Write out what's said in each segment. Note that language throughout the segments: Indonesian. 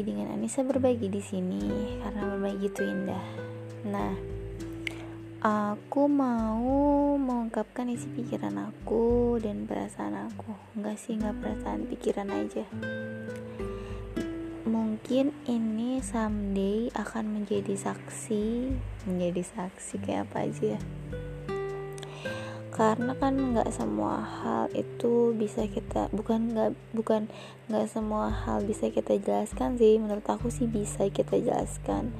lagi dengan Anissa berbagi di sini karena berbagi itu indah. Nah, aku mau mengungkapkan isi pikiran aku dan perasaan aku. Enggak sih, enggak perasaan, pikiran aja. Mungkin ini someday akan menjadi saksi, menjadi saksi kayak apa aja ya karena kan nggak semua hal itu bisa kita bukan nggak bukan nggak semua hal bisa kita jelaskan sih. Menurut aku sih bisa kita jelaskan.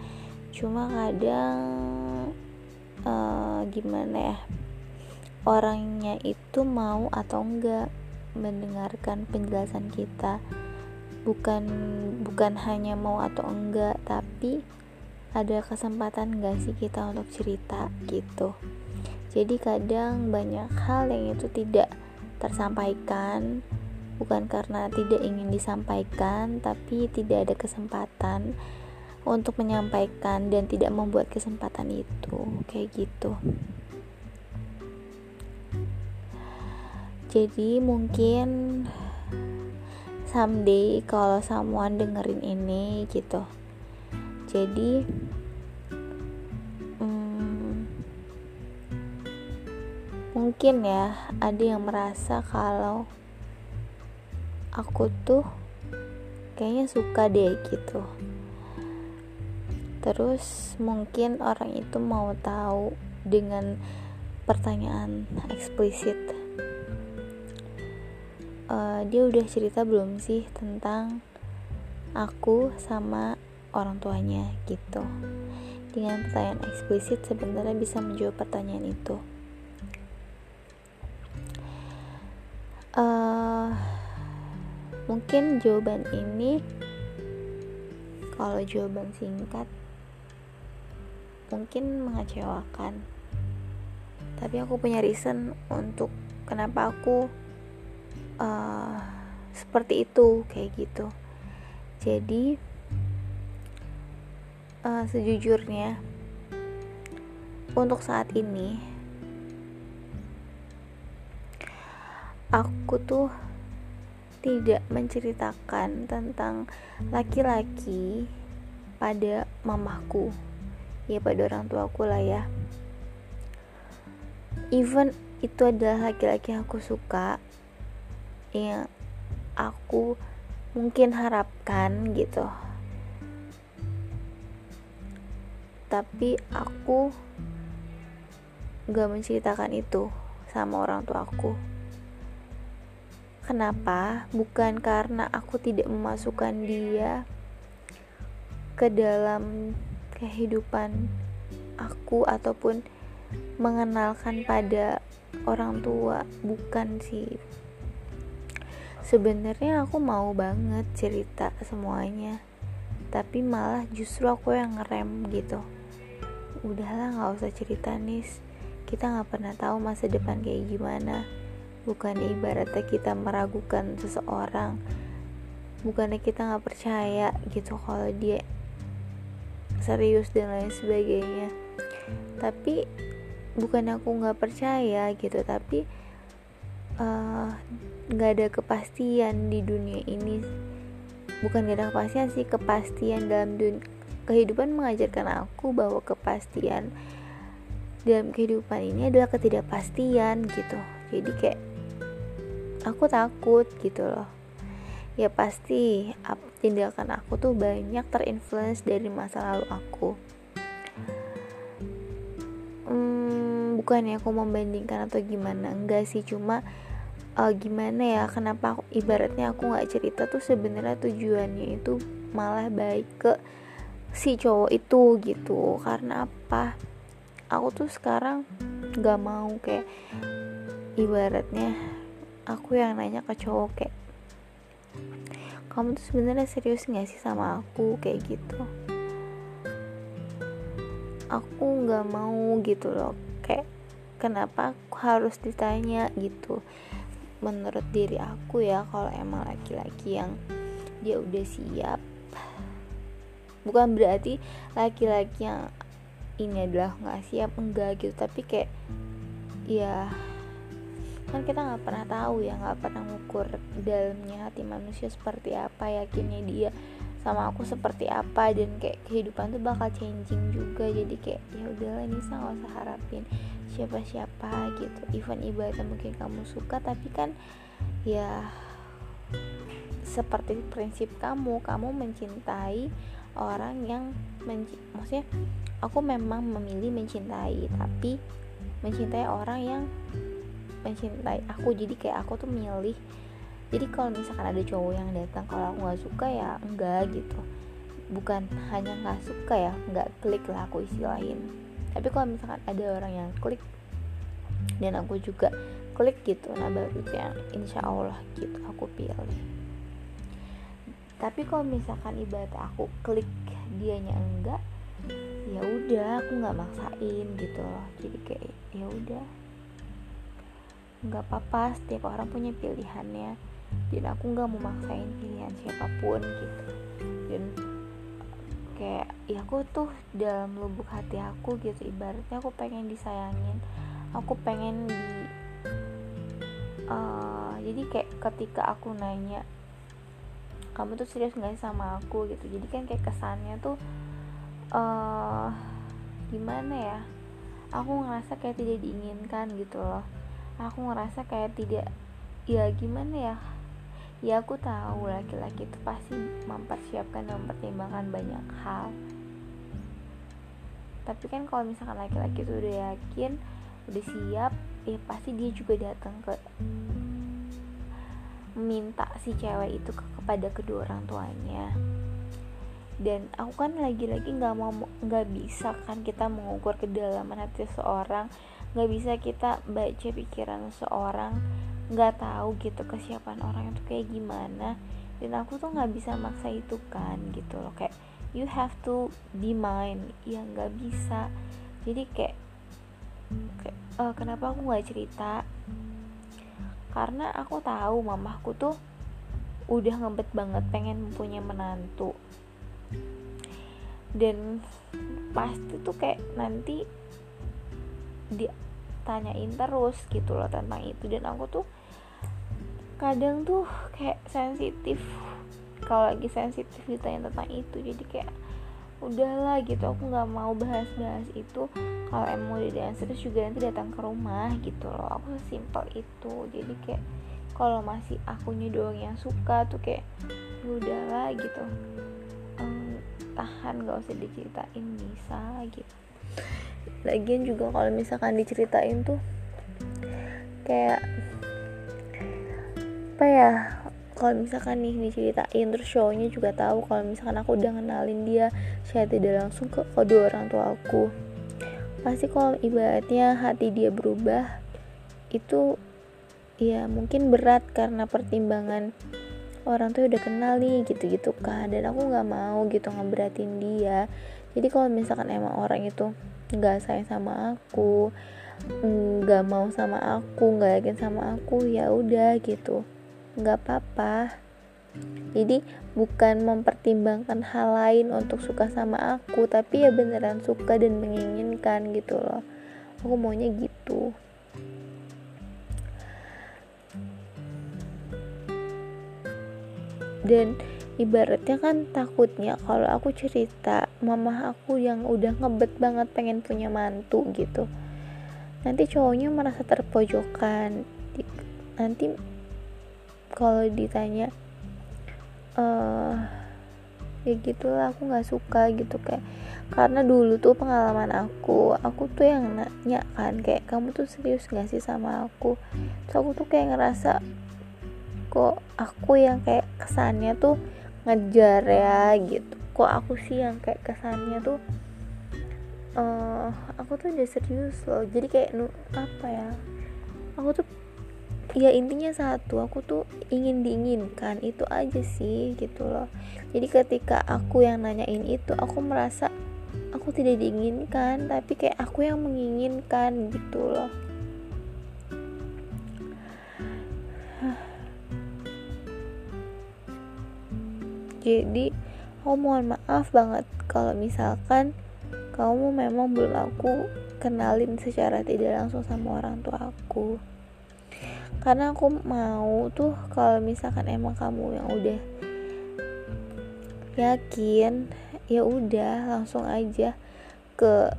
Cuma kadang uh, gimana ya orangnya itu mau atau enggak mendengarkan penjelasan kita. Bukan bukan hanya mau atau enggak tapi ada kesempatan enggak sih kita untuk cerita gitu jadi kadang banyak hal yang itu tidak tersampaikan. Bukan karena tidak ingin disampaikan tapi tidak ada kesempatan untuk menyampaikan dan tidak membuat kesempatan itu. Kayak gitu. Jadi mungkin someday kalau someone dengerin ini gitu. Jadi mungkin ya ada yang merasa kalau aku tuh kayaknya suka deh gitu. Terus mungkin orang itu mau tahu dengan pertanyaan eksplisit. Uh, dia udah cerita belum sih tentang aku sama orang tuanya gitu? Dengan pertanyaan eksplisit sebenarnya bisa menjawab pertanyaan itu mungkin jawaban ini kalau jawaban singkat mungkin mengecewakan. Tapi aku punya reason untuk kenapa aku uh, seperti itu kayak gitu. Jadi uh, sejujurnya untuk saat ini aku tuh tidak menceritakan tentang laki-laki pada mamaku ya pada orang tuaku lah ya. Even itu adalah laki-laki yang aku suka yang aku mungkin harapkan gitu. Tapi aku gak menceritakan itu sama orang tua aku Kenapa? Bukan karena aku tidak memasukkan dia ke dalam kehidupan aku ataupun mengenalkan pada orang tua, bukan sih. Sebenarnya aku mau banget cerita semuanya, tapi malah justru aku yang ngerem gitu. Udahlah, nggak usah cerita nis. Kita nggak pernah tahu masa depan kayak gimana bukan ibaratnya kita meragukan seseorang. Bukannya kita nggak percaya gitu kalau dia serius dan lain sebagainya. Tapi bukan aku nggak percaya gitu tapi eh, nggak uh, ada kepastian di dunia ini. Bukan gak ada kepastian sih kepastian dalam dunia kehidupan mengajarkan aku bahwa kepastian dalam kehidupan ini adalah ketidakpastian gitu. Jadi kayak aku takut gitu loh. Ya pasti tindakan aku tuh banyak terinfluence dari masa lalu aku. Hmm, bukannya aku membandingkan atau gimana? Enggak sih cuma uh, gimana ya kenapa aku, ibaratnya aku nggak cerita tuh sebenarnya tujuannya itu malah baik ke si cowok itu gitu. Karena apa? Aku tuh sekarang nggak mau kayak ibaratnya aku yang nanya ke cowok kayak kamu tuh sebenarnya serius gak sih sama aku? Kayak gitu. Aku nggak mau gitu loh. Kayak kenapa aku harus ditanya? Gitu. Menurut diri aku ya kalau emang laki-laki yang dia udah siap. Bukan berarti laki-laki yang ini adalah nggak siap. Enggak gitu. Tapi kayak ya kan kita nggak pernah tahu ya nggak pernah ngukur dalamnya hati manusia seperti apa yakinnya dia sama aku seperti apa dan kayak kehidupan tuh bakal changing juga. Jadi kayak ya udahlah Nisa nggak usah harapin siapa-siapa gitu. Even ibaratnya mungkin kamu suka tapi kan ya seperti prinsip kamu kamu mencintai orang yang menci maksudnya aku memang memilih mencintai tapi mencintai orang yang mencintai aku. Jadi kayak aku tuh milih. Jadi kalau misalkan ada cowok yang datang kalau aku nggak suka ya enggak gitu. Bukan hanya nggak suka ya nggak klik lah aku istilahin tapi kalau misalkan ada orang yang klik dan aku juga klik gitu nah baru yang insya Allah gitu aku pilih. Tapi kalau misalkan ibarat aku klik dianya enggak ya udah aku nggak maksain gitu loh. Jadi kayak ya udah nggak apa-apa setiap orang punya pilihannya. Dan aku nggak mau maksain pilihan siapa pun gitu. Dan kayak ya aku tuh dalam lubuk hati aku gitu. Ibaratnya aku pengen disayangin. Aku pengen di uh, jadi kayak ketika aku nanya kamu tuh serius nggak sama aku? gitu. Jadi kan kayak kesannya tuh uh, gimana ya? Aku ngerasa kayak tidak diinginkan gitu loh aku ngerasa kayak tidak ya gimana ya? Ya aku tahu laki-laki itu pasti mempersiapkan dan mempertimbangkan banyak hal. Tapi kan kalau misalkan laki-laki itu udah yakin udah siap ya pasti dia juga datang ke minta si cewek itu ke, kepada kedua orang tuanya. Dan aku kan lagi-lagi nggak mau nggak bisa kan kita mengukur kedalaman hati seseorang nggak bisa kita baca pikiran seseorang nggak tahu gitu kesiapan orang itu kayak gimana. Dan aku tuh nggak bisa maksa itu kan gitu loh. Kayak you have to be mine. Ya nggak bisa. Jadi kayak, kayak uh, kenapa aku nggak cerita? Karena aku tahu mamaku tuh udah ngebet banget pengen punya menantu. Dan pasti tuh kayak nanti ditanyain terus gitu loh tentang itu. Dan aku tuh kadang tuh kayak sensitif kalau lagi sensitif ditanya tentang itu. Jadi kayak udahlah gitu. Aku nggak mau bahas-bahas itu. Kalau emang udah dan serius juga nanti datang ke rumah gitu loh. Aku sesimpel itu. Jadi kayak kalau masih akunya doang yang suka tuh kayak ya udahlah gitu. Tahan gak usah diceritain bisa gitu lagian juga kalau misalkan diceritain tuh kayak apa ya kalau misalkan nih diceritain terus shownya juga tahu kalau misalkan aku udah kenalin dia saya tidak langsung ke kedua orang tua aku. Pasti kalau ibaratnya hati dia berubah itu ya mungkin berat karena pertimbangan orang tuh udah kenal nih gitu-gitu kan. Dan aku nggak mau gitu ngeberatin dia jadi kalau misalkan emang orang itu nggak sayang sama aku nggak mau sama aku nggak yakin sama aku ya udah gitu. Nggak apa-apa. Jadi bukan mempertimbangkan hal lain untuk suka sama aku tapi ya beneran suka dan menginginkan gitu loh. Aku maunya gitu. Dan ibaratnya kan takutnya kalau aku cerita mama aku yang udah ngebet banget pengen punya mantu gitu nanti cowoknya merasa terpojokan. Nanti kalau ditanya uh, ya gitulah aku nggak suka gitu kayak karena dulu tuh pengalaman aku aku tuh yang nanya kan kayak kamu tuh serius gak sih sama aku? Terus aku tuh kayak ngerasa kok aku yang kayak kesannya tuh ngejar ya gitu. Kok aku sih yang kayak kesannya tuh uh, aku tuh udah serius loh. Jadi kayak apa ya aku tuh ya intinya satu aku tuh ingin diinginkan itu aja sih gitu loh. Jadi ketika aku yang nanyain itu aku merasa aku tidak diinginkan tapi kayak aku yang menginginkan gitu loh jadi aku mohon maaf banget kalau misalkan kamu memang belum aku kenalin secara tidak langsung sama orang tua aku. Karena aku mau tuh kalau misalkan emang kamu yang udah yakin ya udah langsung aja ke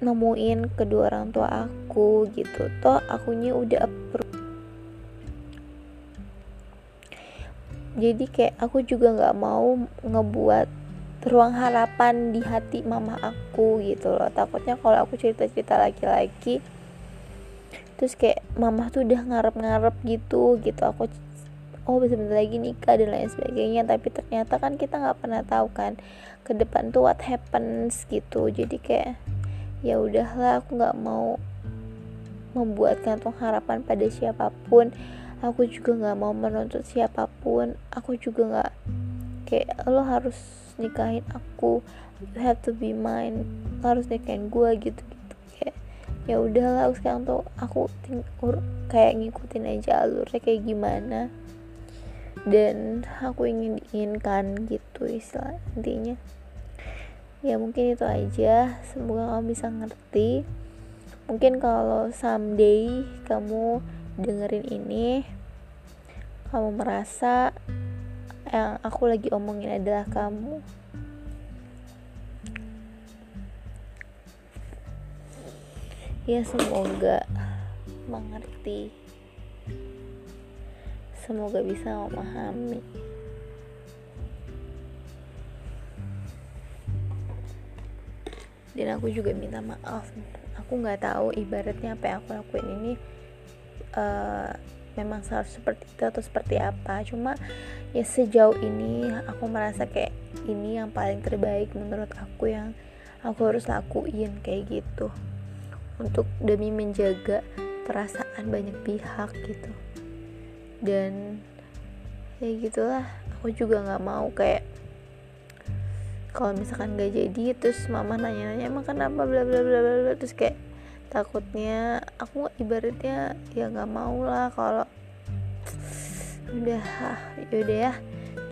nemuin kedua orang tua aku gitu. Toh akunya udah approve jadi kayak aku juga nggak mau ngebuat ruang harapan di hati mama aku gitu loh. Takutnya kalau aku cerita cerita laki-laki terus kayak mama tuh udah ngarep-ngarep gitu gitu. Aku oh sebentar lagi nikah dan lain sebagainya. Tapi ternyata kan kita nggak pernah tahu kan ke depan tuh what happens gitu. Jadi kayak ya udahlah aku nggak mau membuat kantung harapan pada siapa pun aku juga nggak mau menuntut siapa pun. Aku juga nggak kayak lo harus nikahin aku. You have to be mine. Lo harus nikahin gue gitu ya udahlah sekarang tuh aku ur, kayak ngikutin aja alurnya kayak gimana. Dan aku ingin diinginkan gitu istilah intinya. Ya mungkin itu aja. Semoga kamu bisa ngerti. Mungkin kalau someday kamu dengerin ini kamu merasa yang aku lagi omongin adalah kamu. Ya semoga mengerti. Semoga bisa memahami. Dan aku juga minta maaf. Aku nggak tahu ibaratnya apa yang aku lakuin ini uh, memang harus seperti itu atau seperti apa. Cuma ya sejauh ini aku merasa kayak ini yang paling terbaik menurut aku yang aku harus lakuin kayak gitu. Untuk demi menjaga perasaan banyak pihak gitu. Dan ya gitulah. Aku juga nggak mau kayak kalau misalkan gak jadi terus mama nanya-nanya emang kenapa? bla bla bla bla terus kayak takutnya aku ibaratnya ya nggak mau lah kalau udah yaudah ya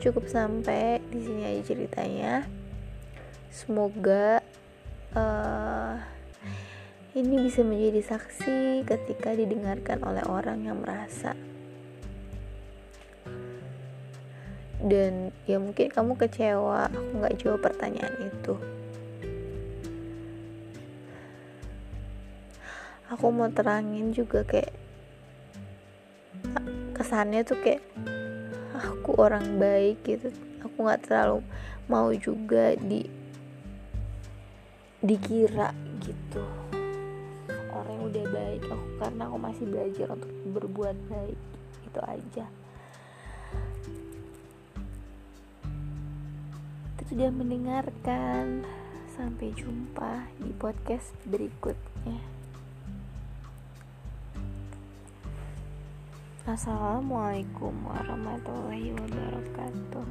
cukup sampai di sini aja ceritanya. Semoga uh, ini bisa menjadi saksi ketika didengarkan oleh orang yang merasa. Dan ya mungkin kamu kecewa aku nggak jawab pertanyaan itu aku mau terangin juga kayak kesannya tuh kayak aku orang baik gitu. Aku nggak terlalu mau juga di dikira gitu. Orang yang udah baik aku karena aku masih belajar untuk berbuat baik itu aja. Sudah mendengarkan. Sampai jumpa di podcast berikutnya Assalamualaikum warahmatullahi wabarakatuh.